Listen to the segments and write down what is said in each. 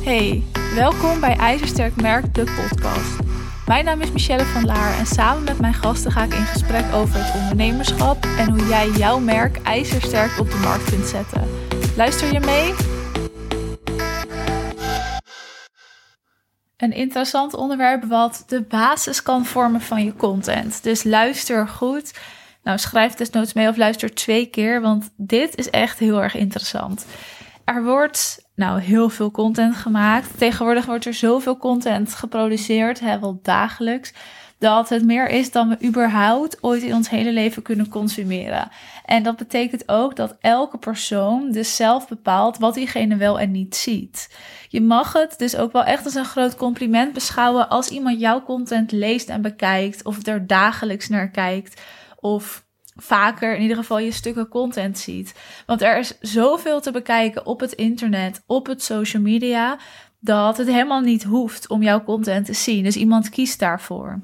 Hey, welkom bij IJzersterk Merk, de podcast. Mijn naam is Michelle van Laar en samen met mijn gasten ga ik in gesprek over het ondernemerschap en hoe jij jouw merk ijzersterk op de markt kunt zetten. Luister je mee? Een interessant onderwerp wat de basis kan vormen van je content. Dus luister goed. Nou, schrijf desnoods mee of luister twee keer, want dit is echt heel erg interessant. Er wordt nou heel veel content gemaakt. Tegenwoordig wordt er zoveel content geproduceerd, hè, wel dagelijks, dat het meer is dan we überhaupt ooit in ons hele leven kunnen consumeren. En dat betekent ook dat elke persoon dus zelf bepaalt wat diegene wel en niet ziet. Je mag het dus ook wel echt als een groot compliment beschouwen als iemand jouw content leest en bekijkt, of er dagelijks naar kijkt, of vaker in ieder geval je stukken content ziet. Want er is zoveel te bekijken op het internet, op het social media, dat het helemaal niet hoeft om jouw content te zien. Dus iemand kiest daarvoor.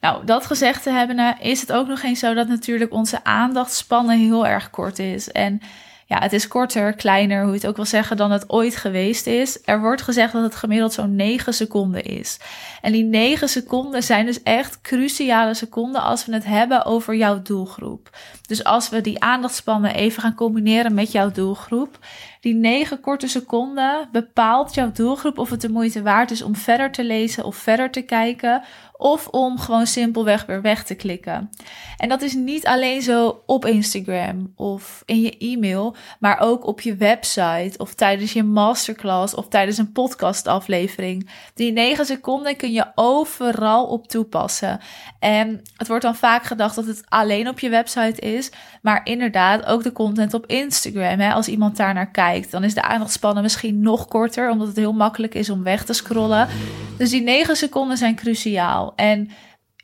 Nou, dat gezegd te hebben, is het ook nog eens zo dat natuurlijk onze aandachtspannen heel erg kort is. En ja, het is korter, kleiner, hoe je het ook wil zeggen, dan het ooit geweest is. Er wordt gezegd dat het gemiddeld zo'n 9 seconden is. En die 9 seconden zijn dus echt cruciale seconden als we het hebben over jouw doelgroep. Dus als we die aandachtspannen even gaan combineren met jouw doelgroep, die 9 korte seconden bepaalt jouw doelgroep of het de moeite waard is om verder te lezen of verder te kijken of om gewoon simpelweg weer weg te klikken. En dat is niet alleen zo op Instagram of in je e-mail, maar ook op je website of tijdens je masterclass of tijdens een podcastaflevering. Die 9 seconden kun je overal op toepassen. En het wordt dan vaak gedacht dat het alleen op je website is, maar inderdaad ook de content op Instagram. Hè? Als iemand daar naar kijkt, dan is de aandachtspannen misschien nog korter, omdat het heel makkelijk is om weg te scrollen. Dus die 9 seconden zijn cruciaal. En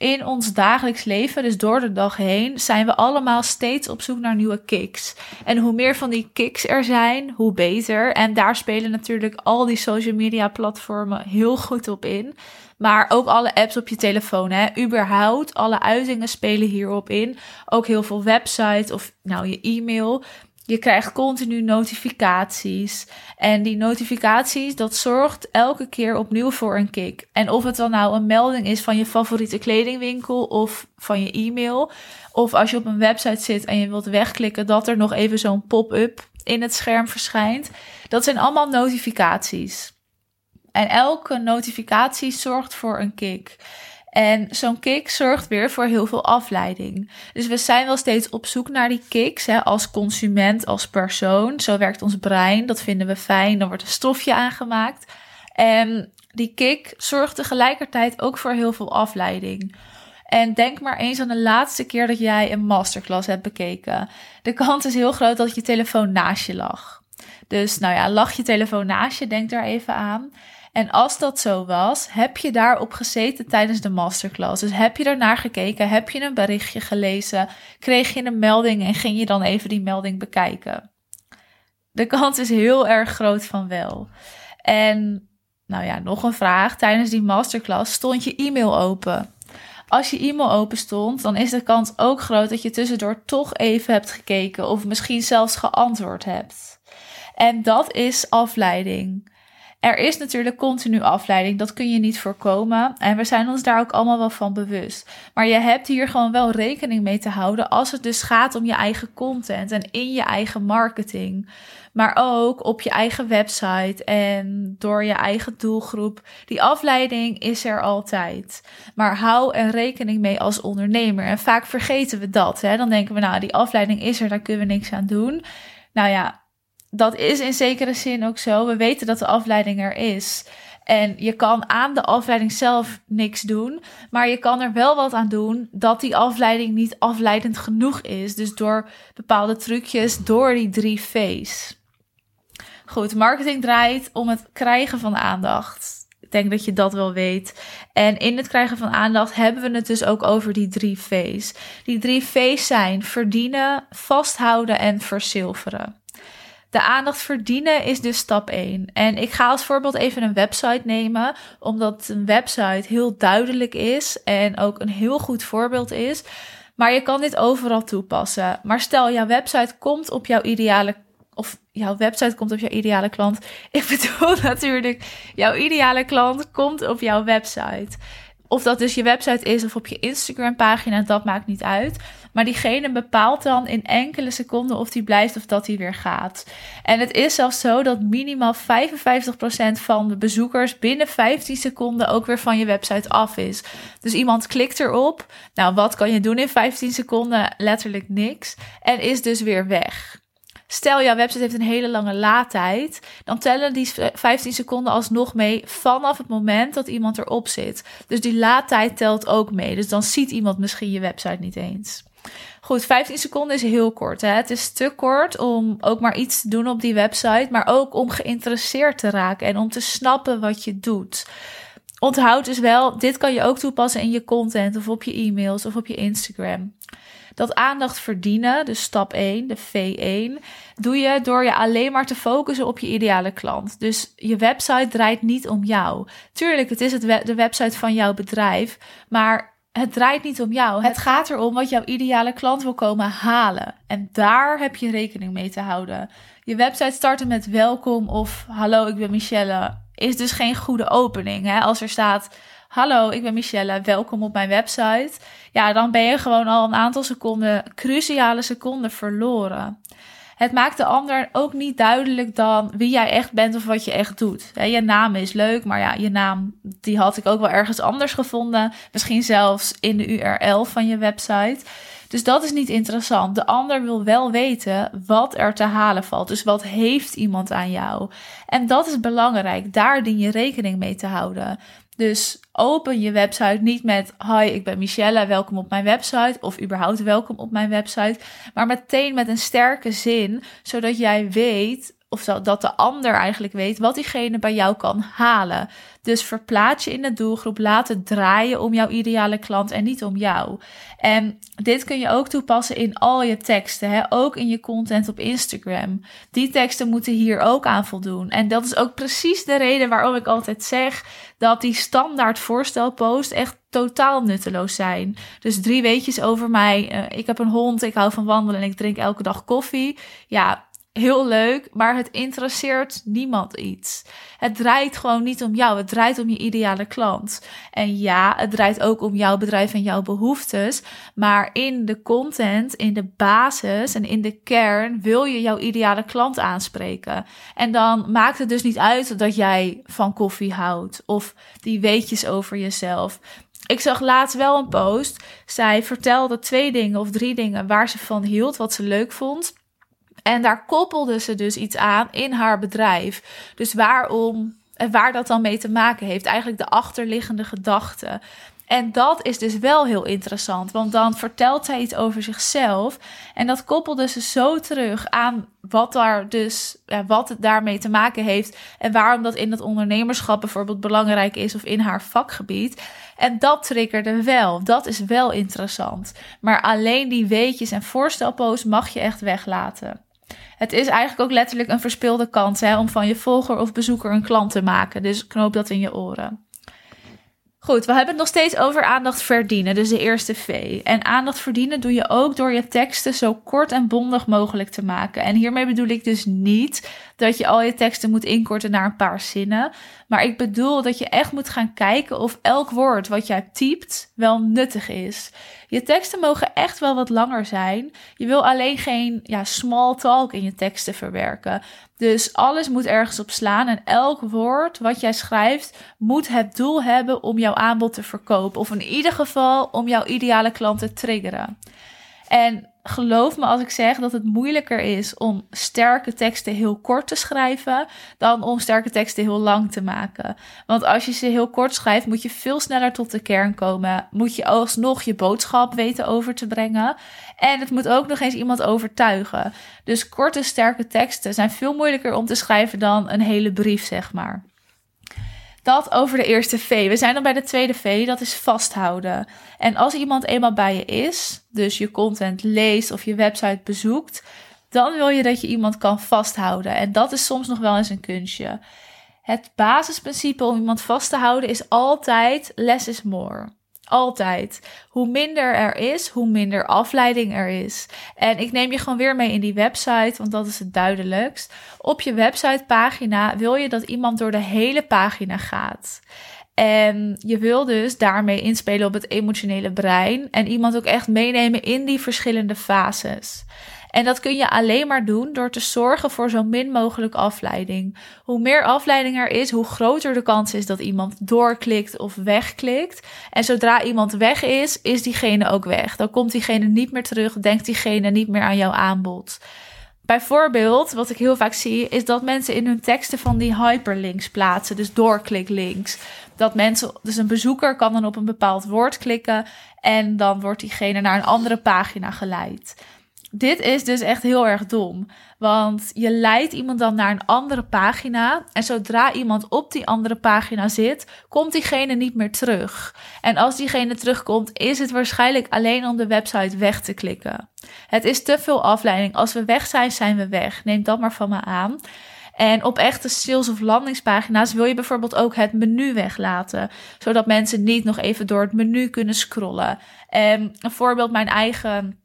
in ons dagelijks leven, dus door de dag heen, zijn we allemaal steeds op zoek naar nieuwe kicks. En hoe meer van die kicks er zijn, hoe beter. En daar spelen natuurlijk al die social media platformen heel goed op in. Maar ook alle apps op je telefoon, hè. Überhaupt, alle uitingen spelen hierop in. Ook heel veel websites of nou je e-mail. Je krijgt continu notificaties. En die notificaties, dat zorgt elke keer opnieuw voor een kick. En of het dan nou een melding is van je favoriete kledingwinkel of van je e-mail. Of als je op een website zit en je wilt wegklikken, dat er nog even zo'n pop-up in het scherm verschijnt. Dat zijn allemaal notificaties. En elke notificatie zorgt voor een kick. En zo'n kick zorgt weer voor heel veel afleiding. Dus we zijn wel steeds op zoek naar die kicks hè, als consument, als persoon. Zo werkt ons brein, dat vinden we fijn. Dan wordt een stofje aangemaakt. En die kick zorgt tegelijkertijd ook voor heel veel afleiding. En denk maar eens aan de laatste keer dat jij een masterclass hebt bekeken. De kans is heel groot dat je telefoon naast je lag. Dus nou ja, lag je telefoon naast je, denk daar even aan. En als dat zo was, heb je daarop gezeten tijdens de masterclass? Dus heb je ernaar gekeken? Heb je een berichtje gelezen? Kreeg je een melding en ging je dan even die melding bekijken? De kans is heel erg groot van wel. En nou ja, nog een vraag. Tijdens die masterclass stond je e-mail open. Als je e-mail open stond, dan is de kans ook groot dat je tussendoor toch even hebt gekeken of misschien zelfs geantwoord hebt. En dat is afleiding. Er is natuurlijk continu afleiding, dat kun je niet voorkomen. En we zijn ons daar ook allemaal wel van bewust. Maar je hebt hier gewoon wel rekening mee te houden als het dus gaat om je eigen content en in je eigen marketing. Maar ook op je eigen website en door je eigen doelgroep. Die afleiding is er altijd. Maar hou er rekening mee als ondernemer. En vaak vergeten we dat. Hè? Dan denken we, nou, die afleiding is er, daar kunnen we niks aan doen. Nou ja, dat is in zekere zin ook zo. We weten dat de afleiding er is. En je kan aan de afleiding zelf niks doen. Maar je kan er wel wat aan doen dat die afleiding niet afleidend genoeg is. Dus door bepaalde trucjes, door die drie V's. Goed, marketing draait om het krijgen van aandacht. Ik denk dat je dat wel weet. En in het krijgen van aandacht hebben we het dus ook over die drie V's. Die drie V's zijn verdienen, vasthouden en verzilveren. De aandacht verdienen is dus stap 1. En ik ga als voorbeeld even een website nemen, omdat een website heel duidelijk is en ook een heel goed voorbeeld is. Maar je kan dit overal toepassen. Maar stel, jouw website komt op jouw ideale of jouw website komt op jouw ideale klant. Ik bedoel natuurlijk, jouw ideale klant komt op jouw website. Of dat dus je website is of op je Instagram pagina, dat maakt niet uit. Maar diegene bepaalt dan in enkele seconden of die blijft of dat hij weer gaat. En het is zelfs zo dat minimaal 55% van de bezoekers binnen 15 seconden ook weer van je website af is. Dus iemand klikt erop. Nou, wat kan je doen in 15 seconden? Letterlijk niks. En is dus weer weg. Stel, jouw website heeft een hele lange laadtijd. Dan tellen die 15 seconden alsnog mee vanaf het moment dat iemand erop zit. Dus die laadtijd telt ook mee. Dus dan ziet iemand misschien je website niet eens. Goed, 15 seconden is heel kort. Hè? Het is te kort om ook maar iets te doen op die website, maar ook om geïnteresseerd te raken en om te snappen wat je doet. Onthoud dus wel, dit kan je ook toepassen in je content of op je e-mails of op je Instagram. Dat aandacht verdienen, dus stap 1, de V1, doe je door je alleen maar te focussen op je ideale klant. Dus je website draait niet om jou. Tuurlijk, het is het de website van jouw bedrijf, maar het draait niet om jou. Het gaat erom wat jouw ideale klant wil komen halen. En daar heb je rekening mee te houden. Je website starten met welkom of hallo, ik ben Michelle is dus geen goede opening. Hè? Als er staat Hallo, ik ben Michelle, welkom op mijn website. Ja, dan ben je gewoon al een aantal seconden, cruciale seconden verloren. Het maakt de ander ook niet duidelijk dan wie jij echt bent of wat je echt doet. je naam is leuk, maar ja, je naam die had ik ook wel ergens anders gevonden. Misschien zelfs in de URL van je website. Dus dat is niet interessant. De ander wil wel weten wat er te halen valt. Dus wat heeft iemand aan jou? En dat is belangrijk. Daar dien je rekening mee te houden. Dus open je website niet met: Hi, ik ben Michelle, welkom op mijn website. Of überhaupt welkom op mijn website. Maar meteen met een sterke zin, zodat jij weet of dat de ander eigenlijk weet wat diegene bij jou kan halen. Dus verplaats je in de doelgroep, laat het draaien om jouw ideale klant en niet om jou. En dit kun je ook toepassen in al je teksten, hè? ook in je content op Instagram. Die teksten moeten hier ook aan voldoen. En dat is ook precies de reden waarom ik altijd zeg dat die standaard voorstelpost echt totaal nutteloos zijn. Dus drie weetjes over mij. Uh, ik heb een hond, ik hou van wandelen en ik drink elke dag koffie. Ja, heel leuk, maar het interesseert niemand iets. Het draait gewoon niet om jou, het draait om je ideale klant. En ja, het draait ook om jouw bedrijf en jouw behoeftes, maar in de content, in de basis en in de kern wil je jouw ideale klant aanspreken. En dan maakt het dus niet uit dat jij van koffie houdt of die weetjes over jezelf. Ik zag laatst wel een post. Zij vertelde twee dingen of drie dingen waar ze van hield, wat ze leuk vond. En daar koppelde ze dus iets aan in haar bedrijf. Dus waarom en waar dat dan mee te maken heeft, eigenlijk de achterliggende gedachte. En dat is dus wel heel interessant, want dan vertelt zij iets over zichzelf. En dat koppelde ze zo terug aan wat daar dus, ja, wat het daarmee te maken heeft. En waarom dat in het ondernemerschap bijvoorbeeld belangrijk is of in haar vakgebied. En dat triggerde wel. Dat is wel interessant. Maar alleen die weetjes en voorstelposts mag je echt weglaten. Het is eigenlijk ook letterlijk een verspilde kans hè, om van je volger of bezoeker een klant te maken. Dus knoop dat in je oren. Goed, we hebben het nog steeds over aandacht verdienen, dus de eerste V. En aandacht verdienen doe je ook door je teksten zo kort en bondig mogelijk te maken. En hiermee bedoel ik dus niet dat je al je teksten moet inkorten naar een paar zinnen. Maar ik bedoel dat je echt moet gaan kijken of elk woord wat jij typt wel nuttig is. Je teksten mogen echt wel wat langer zijn. Je wil alleen geen ja, small talk in je teksten verwerken. Dus alles moet ergens op slaan en elk woord wat jij schrijft moet het doel hebben om jouw aanbod te verkopen. Of in ieder geval om jouw ideale klant te triggeren. En geloof me als ik zeg dat het moeilijker is om sterke teksten heel kort te schrijven dan om sterke teksten heel lang te maken. Want als je ze heel kort schrijft, moet je veel sneller tot de kern komen. Moet je alsnog je boodschap weten over te brengen. En het moet ook nog eens iemand overtuigen. Dus korte, sterke teksten zijn veel moeilijker om te schrijven dan een hele brief, zeg maar. Dat over de eerste V. We zijn dan bij de tweede V, dat is vasthouden. En als iemand eenmaal bij je is, dus je content leest of je website bezoekt, dan wil je dat je iemand kan vasthouden. En dat is soms nog wel eens een kunstje. Het basisprincipe om iemand vast te houden is altijd less is more. Altijd. Hoe minder er is, hoe minder afleiding er is. En ik neem je gewoon weer mee in die website, want dat is het duidelijkst. Op je websitepagina wil je dat iemand door de hele pagina gaat. En je wil dus daarmee inspelen op het emotionele brein en iemand ook echt meenemen in die verschillende fases. En dat kun je alleen maar doen door te zorgen voor zo min mogelijk afleiding. Hoe meer afleiding er is, hoe groter de kans is dat iemand doorklikt of wegklikt. En zodra iemand weg is, is diegene ook weg. Dan komt diegene niet meer terug, denkt diegene niet meer aan jouw aanbod. Bijvoorbeeld, wat ik heel vaak zie, is dat mensen in hun teksten van die hyperlinks plaatsen, dus doorkliklinks. Dat mensen, dus een bezoeker kan dan op een bepaald woord klikken en dan wordt diegene naar een andere pagina geleid. Dit is dus echt heel erg dom. Want je leidt iemand dan naar een andere pagina. En zodra iemand op die andere pagina zit, komt diegene niet meer terug. En als diegene terugkomt, is het waarschijnlijk alleen om de website weg te klikken. Het is te veel afleiding. Als we weg zijn, zijn we weg. Neem dat maar van me aan. En op echte sales- of landingspagina's wil je bijvoorbeeld ook het menu weglaten, zodat mensen niet nog even door het menu kunnen scrollen. En een voorbeeld, mijn eigen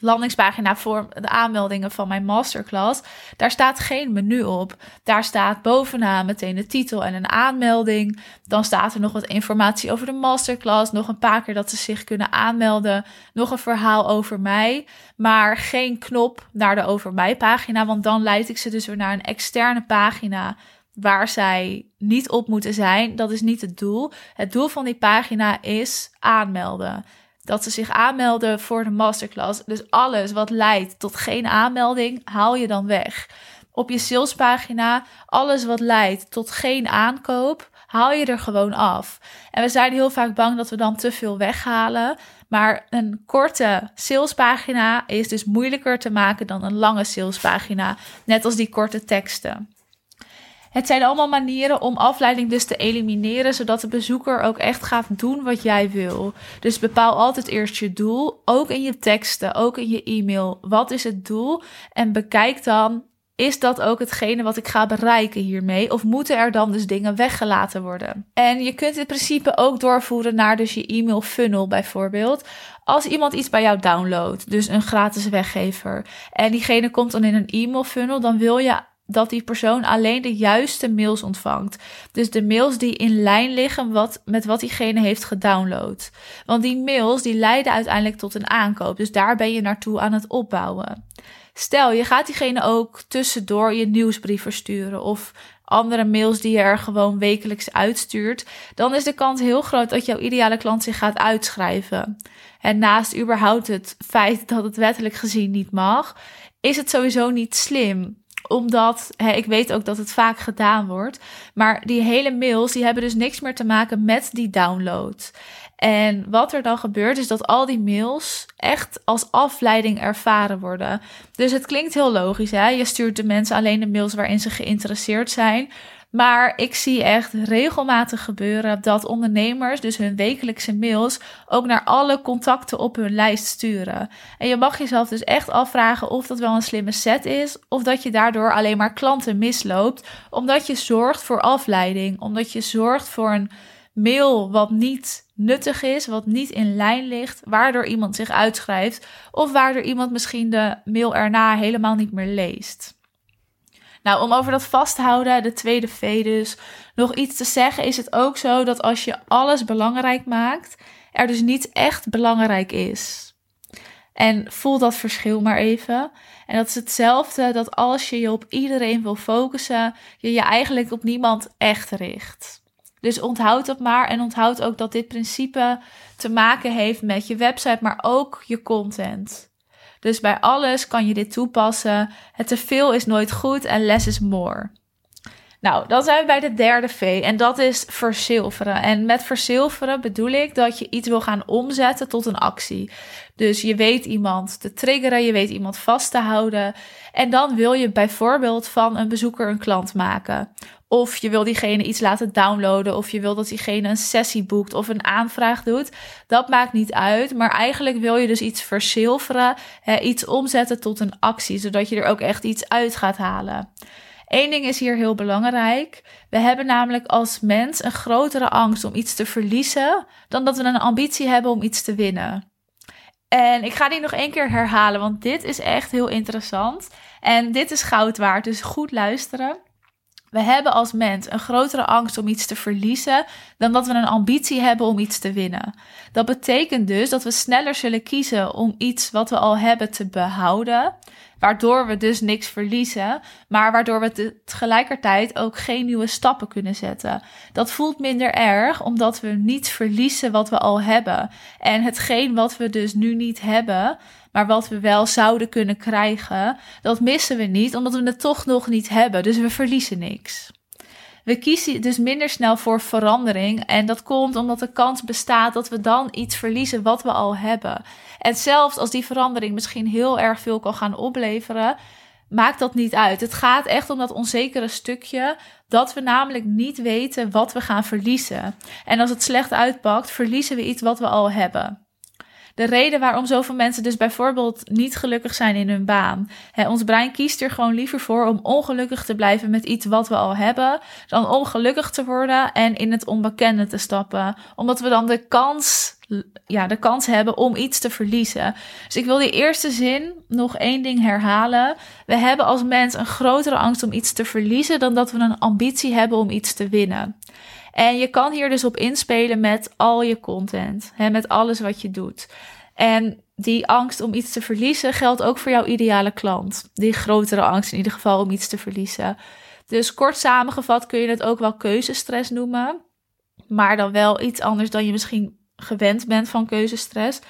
landingspagina voor de aanmeldingen van mijn masterclass. Daar staat geen menu op. Daar staat bovenaan meteen de titel en een aanmelding. Dan staat er nog wat informatie over de masterclass. Nog een paar keer dat ze zich kunnen aanmelden. Nog een verhaal over mij. Maar geen knop naar de over mij pagina. Want dan leid ik ze dus weer naar een externe pagina waar zij niet op moeten zijn. Dat is niet het doel. Het doel van die pagina is aanmelden dat ze zich aanmelden voor de masterclass. Dus alles wat leidt tot geen aanmelding, haal je dan weg. Op je salespagina, alles wat leidt tot geen aankoop, haal je er gewoon af. En we zijn heel vaak bang dat we dan te veel weghalen. Maar een korte salespagina is dus moeilijker te maken dan een lange salespagina. Net als die korte teksten. Het zijn allemaal manieren om afleiding dus te elimineren, zodat de bezoeker ook echt gaat doen wat jij wil. Dus bepaal altijd eerst je doel, ook in je teksten, ook in je e-mail. Wat is het doel? En bekijk dan, is dat ook hetgene wat ik ga bereiken hiermee? Of moeten er dan dus dingen weggelaten worden? En je kunt dit principe ook doorvoeren naar dus je e-mail funnel bijvoorbeeld. Als iemand iets bij jou downloadt, dus een gratis weggever, en diegene komt dan in een e-mail funnel, dan wil je dat die persoon alleen de juiste mails ontvangt. Dus de mails die in lijn liggen wat, met wat diegene heeft gedownload. Want die mails die leiden uiteindelijk tot een aankoop. Dus daar ben je naartoe aan het opbouwen. Stel, je gaat diegene ook tussendoor je nieuwsbrief versturen of andere mails die je er gewoon wekelijks uitstuurt, dan is de kans heel groot dat jouw ideale klant zich gaat uitschrijven. En naast überhaupt het feit dat het wettelijk gezien niet mag, is het sowieso niet slim omdat hè, ik weet ook dat het vaak gedaan wordt. Maar die hele mails die hebben dus niks meer te maken met die download. En wat er dan gebeurt is dat al die mails echt als afleiding ervaren worden. Dus het klinkt heel logisch. Hè? Je stuurt de mensen alleen de mails waarin ze geïnteresseerd zijn. Maar ik zie echt regelmatig gebeuren dat ondernemers dus hun wekelijkse mails ook naar alle contacten op hun lijst sturen. En je mag jezelf dus echt afvragen of dat wel een slimme set is of dat je daardoor alleen maar klanten misloopt, omdat je zorgt voor afleiding, omdat je zorgt voor een mail wat niet nuttig is, wat niet in lijn ligt, waardoor iemand zich uitschrijft of waardoor iemand misschien de mail erna helemaal niet meer leest. Nou, om over dat vast te houden, de tweede V dus, nog iets te zeggen, is het ook zo dat als je alles belangrijk maakt, er dus niet echt belangrijk is. En voel dat verschil maar even. En dat is hetzelfde dat als je je op iedereen wil focussen, je je eigenlijk op niemand echt richt. Dus onthoud dat maar en onthoud ook dat dit principe te maken heeft met je website, maar ook je content. Dus bij alles kan je dit toepassen. Het te veel is nooit goed en less is more. Nou, dan zijn we bij de derde V en dat is verzilveren. En met verzilveren bedoel ik dat je iets wil gaan omzetten tot een actie. Dus je weet iemand te triggeren, je weet iemand vast te houden. En dan wil je bijvoorbeeld van een bezoeker een klant maken. Of je wil diegene iets laten downloaden. Of je wil dat diegene een sessie boekt of een aanvraag doet. Dat maakt niet uit. Maar eigenlijk wil je dus iets verzilveren. Hè, iets omzetten tot een actie. Zodat je er ook echt iets uit gaat halen. Eén ding is hier heel belangrijk. We hebben namelijk als mens een grotere angst om iets te verliezen dan dat we een ambitie hebben om iets te winnen. En ik ga die nog één keer herhalen, want dit is echt heel interessant. En dit is goud waard, dus goed luisteren. We hebben als mens een grotere angst om iets te verliezen dan dat we een ambitie hebben om iets te winnen. Dat betekent dus dat we sneller zullen kiezen om iets wat we al hebben te behouden, waardoor we dus niks verliezen, maar waardoor we tegelijkertijd ook geen nieuwe stappen kunnen zetten. Dat voelt minder erg omdat we niet verliezen wat we al hebben. En hetgeen wat we dus nu niet hebben, maar wat we wel zouden kunnen krijgen, dat missen we niet, omdat we het toch nog niet hebben. Dus we verliezen niks. We kiezen dus minder snel voor verandering. En dat komt omdat de kans bestaat dat we dan iets verliezen wat we al hebben. En zelfs als die verandering misschien heel erg veel kan gaan opleveren, maakt dat niet uit. Het gaat echt om dat onzekere stukje dat we namelijk niet weten wat we gaan verliezen. En als het slecht uitpakt, verliezen we iets wat we al hebben de reden waarom zoveel mensen dus bijvoorbeeld niet gelukkig zijn in hun baan. ons brein kiest er gewoon liever voor om ongelukkig te blijven met iets wat we al hebben, dan ongelukkig te worden en in het onbekende te stappen. Omdat we dan de kans, ja, de kans hebben om iets te verliezen. Dus ik wil die eerste zin nog één ding herhalen. We hebben als mens een grotere angst om iets te verliezen dan dat we een ambitie hebben om iets te winnen. En je kan hier dus op inspelen met al je content, hè, met alles wat je doet. En die angst om iets te verliezen geldt ook voor jouw ideale klant. Die grotere angst in ieder geval om iets te verliezen. Dus kort samengevat kun je het ook wel keuzestress noemen. Maar dan wel iets anders dan je misschien gewend bent van keuzestress.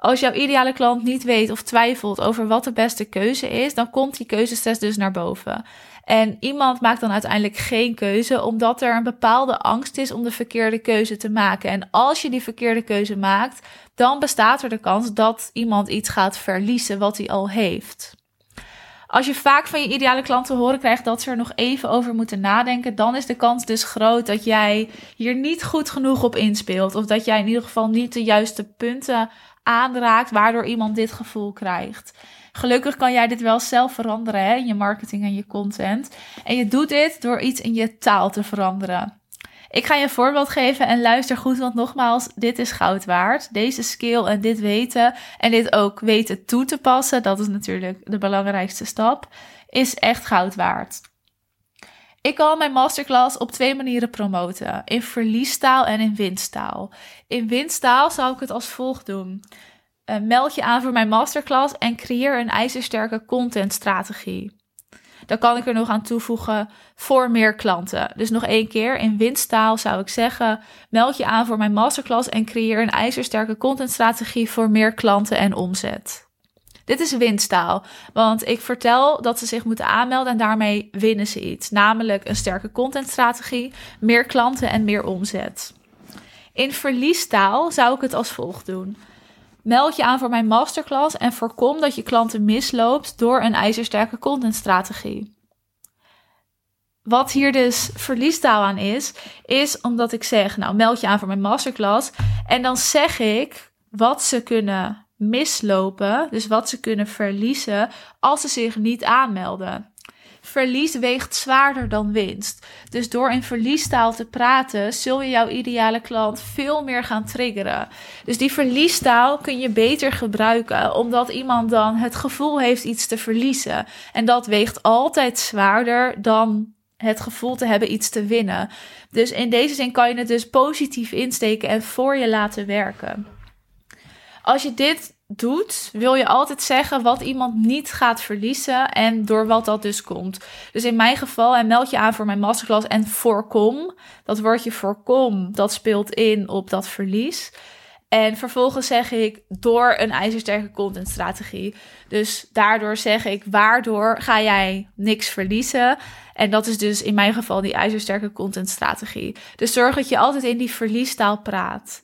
Als jouw ideale klant niet weet of twijfelt over wat de beste keuze is, dan komt die keuzestress dus naar boven. En iemand maakt dan uiteindelijk geen keuze, omdat er een bepaalde angst is om de verkeerde keuze te maken. En als je die verkeerde keuze maakt, dan bestaat er de kans dat iemand iets gaat verliezen wat hij al heeft. Als je vaak van je ideale klant te horen krijgt dat ze er nog even over moeten nadenken, dan is de kans dus groot dat jij hier niet goed genoeg op inspeelt. Of dat jij in ieder geval niet de juiste punten aanraakt, waardoor iemand dit gevoel krijgt. Gelukkig kan jij dit wel zelf veranderen hè, in je marketing en je content. En je doet dit door iets in je taal te veranderen. Ik ga je een voorbeeld geven en luister goed, want nogmaals, dit is goud waard. Deze skill en dit weten en dit ook weten toe te passen, dat is natuurlijk de belangrijkste stap, is echt goud waard. Ik kan mijn masterclass op twee manieren promoten: in verliestaal en in winstaal. In winstaal zou ik het als volgt doen. Uh, meld je aan voor mijn masterclass en creëer een ijzersterke contentstrategie. Dan kan ik er nog aan toevoegen voor meer klanten. Dus nog één keer in winsttaal zou ik zeggen: meld je aan voor mijn masterclass en creëer een ijzersterke contentstrategie voor meer klanten en omzet. Dit is winsttaal, want ik vertel dat ze zich moeten aanmelden en daarmee winnen ze iets, namelijk een sterke contentstrategie, meer klanten en meer omzet. In verliestaal zou ik het als volgt doen. Meld je aan voor mijn masterclass en voorkom dat je klanten misloopt door een ijzersterke contentstrategie. Wat hier dus verliestaal aan is, is omdat ik zeg, nou meld je aan voor mijn masterclass en dan zeg ik wat ze kunnen mislopen, dus wat ze kunnen verliezen als ze zich niet aanmelden verlies weegt zwaarder dan winst. Dus door in verliestaal te praten, zul je jouw ideale klant veel meer gaan triggeren. Dus die verliestaal kun je beter gebruiken, omdat iemand dan het gevoel heeft iets te verliezen. En dat weegt altijd zwaarder dan het gevoel te hebben iets te winnen. Dus in deze zin kan je het dus positief insteken en voor je laten werken. Als je dit doet, wil je altijd zeggen wat iemand niet gaat verliezen en door wat dat dus komt. Dus in mijn geval, en meld je aan voor mijn masterclass en voorkom. Dat woordje voorkom, dat speelt in op dat verlies. En vervolgens zeg ik door een ijzersterke contentstrategie. Dus daardoor zeg ik waardoor ga jij niks verliezen. En dat is dus in mijn geval die ijzersterke contentstrategie. Dus zorg dat je altijd in die verliestaal praat.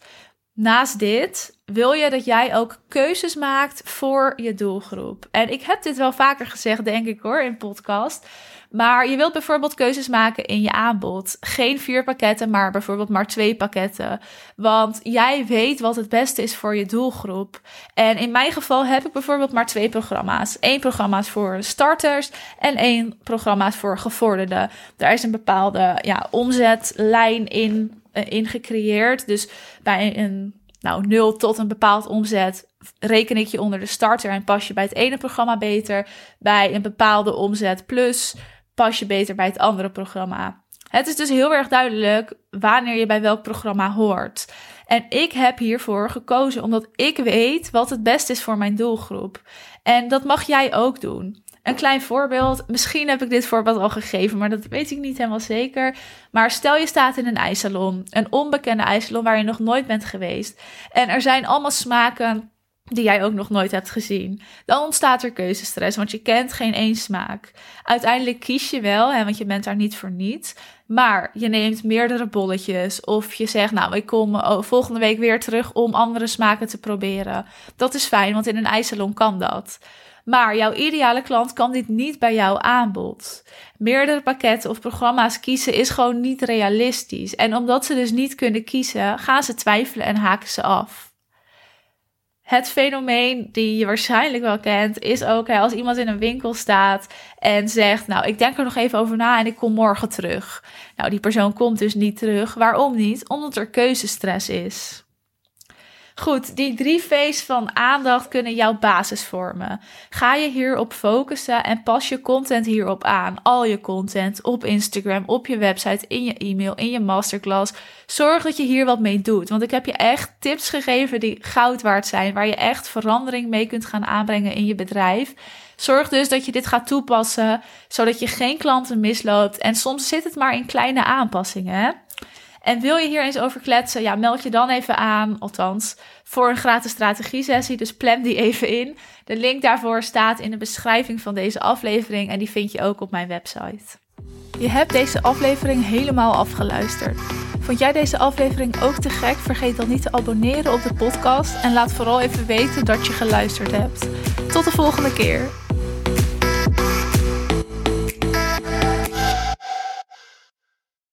Naast dit wil je dat jij ook keuzes maakt voor je doelgroep. En ik heb dit wel vaker gezegd, denk ik hoor, in podcast. Maar je wilt bijvoorbeeld keuzes maken in je aanbod. Geen vier pakketten, maar bijvoorbeeld maar twee pakketten. Want jij weet wat het beste is voor je doelgroep. En in mijn geval heb ik bijvoorbeeld maar twee programma's. Eén programma is voor starters en één programma is voor gevorderden. Daar is een bepaalde ja, omzetlijn in, uh, in gecreëerd. Dus bij een nou, 0 tot een bepaald omzet reken ik je onder de starter en pas je bij het ene programma beter. Bij een bepaalde omzet plus pas je beter bij het andere programma. Het is dus heel erg duidelijk wanneer je bij welk programma hoort. En ik heb hiervoor gekozen omdat ik weet wat het beste is voor mijn doelgroep. En dat mag jij ook doen. Een klein voorbeeld. Misschien heb ik dit voorbeeld al gegeven, maar dat weet ik niet helemaal zeker. Maar stel je staat in een ijsalon, een onbekende ijsalon waar je nog nooit bent geweest. En er zijn allemaal smaken die jij ook nog nooit hebt gezien. Dan ontstaat er keuzestress, want je kent geen één smaak. Uiteindelijk kies je wel, hè, want je bent daar niet voor niet. Maar je neemt meerdere bolletjes of je zegt, nou, ik kom oh, volgende week weer terug om andere smaken te proberen. Dat is fijn, want in een ijsalon kan dat. Maar jouw ideale klant kan dit niet bij jouw aanbod. Meerdere pakketten of programma's kiezen is gewoon niet realistisch. En omdat ze dus niet kunnen kiezen, gaan ze twijfelen en haken ze af. Het fenomeen die je waarschijnlijk wel kent, is ook als iemand in een winkel staat en zegt: Nou, ik denk er nog even over na en ik kom morgen terug. Nou, die persoon komt dus niet terug. Waarom niet? Omdat er keuzestress is. Goed, die drie V's van aandacht kunnen jouw basis vormen. Ga je hierop focussen en pas je content hierop aan. Al je content op Instagram, op je website, in je e-mail, in je masterclass. Zorg dat je hier wat mee doet. Want ik heb je echt tips gegeven die goud waard zijn, waar je echt verandering mee kunt gaan aanbrengen in je bedrijf. Zorg dus dat je dit gaat toepassen, zodat je geen klanten misloopt. En soms zit het maar in kleine aanpassingen. Hè? En wil je hier eens over kletsen? Ja, meld je dan even aan, althans, voor een gratis strategie-sessie. Dus plan die even in. De link daarvoor staat in de beschrijving van deze aflevering en die vind je ook op mijn website. Je hebt deze aflevering helemaal afgeluisterd. Vond jij deze aflevering ook te gek? Vergeet dan niet te abonneren op de podcast en laat vooral even weten dat je geluisterd hebt. Tot de volgende keer.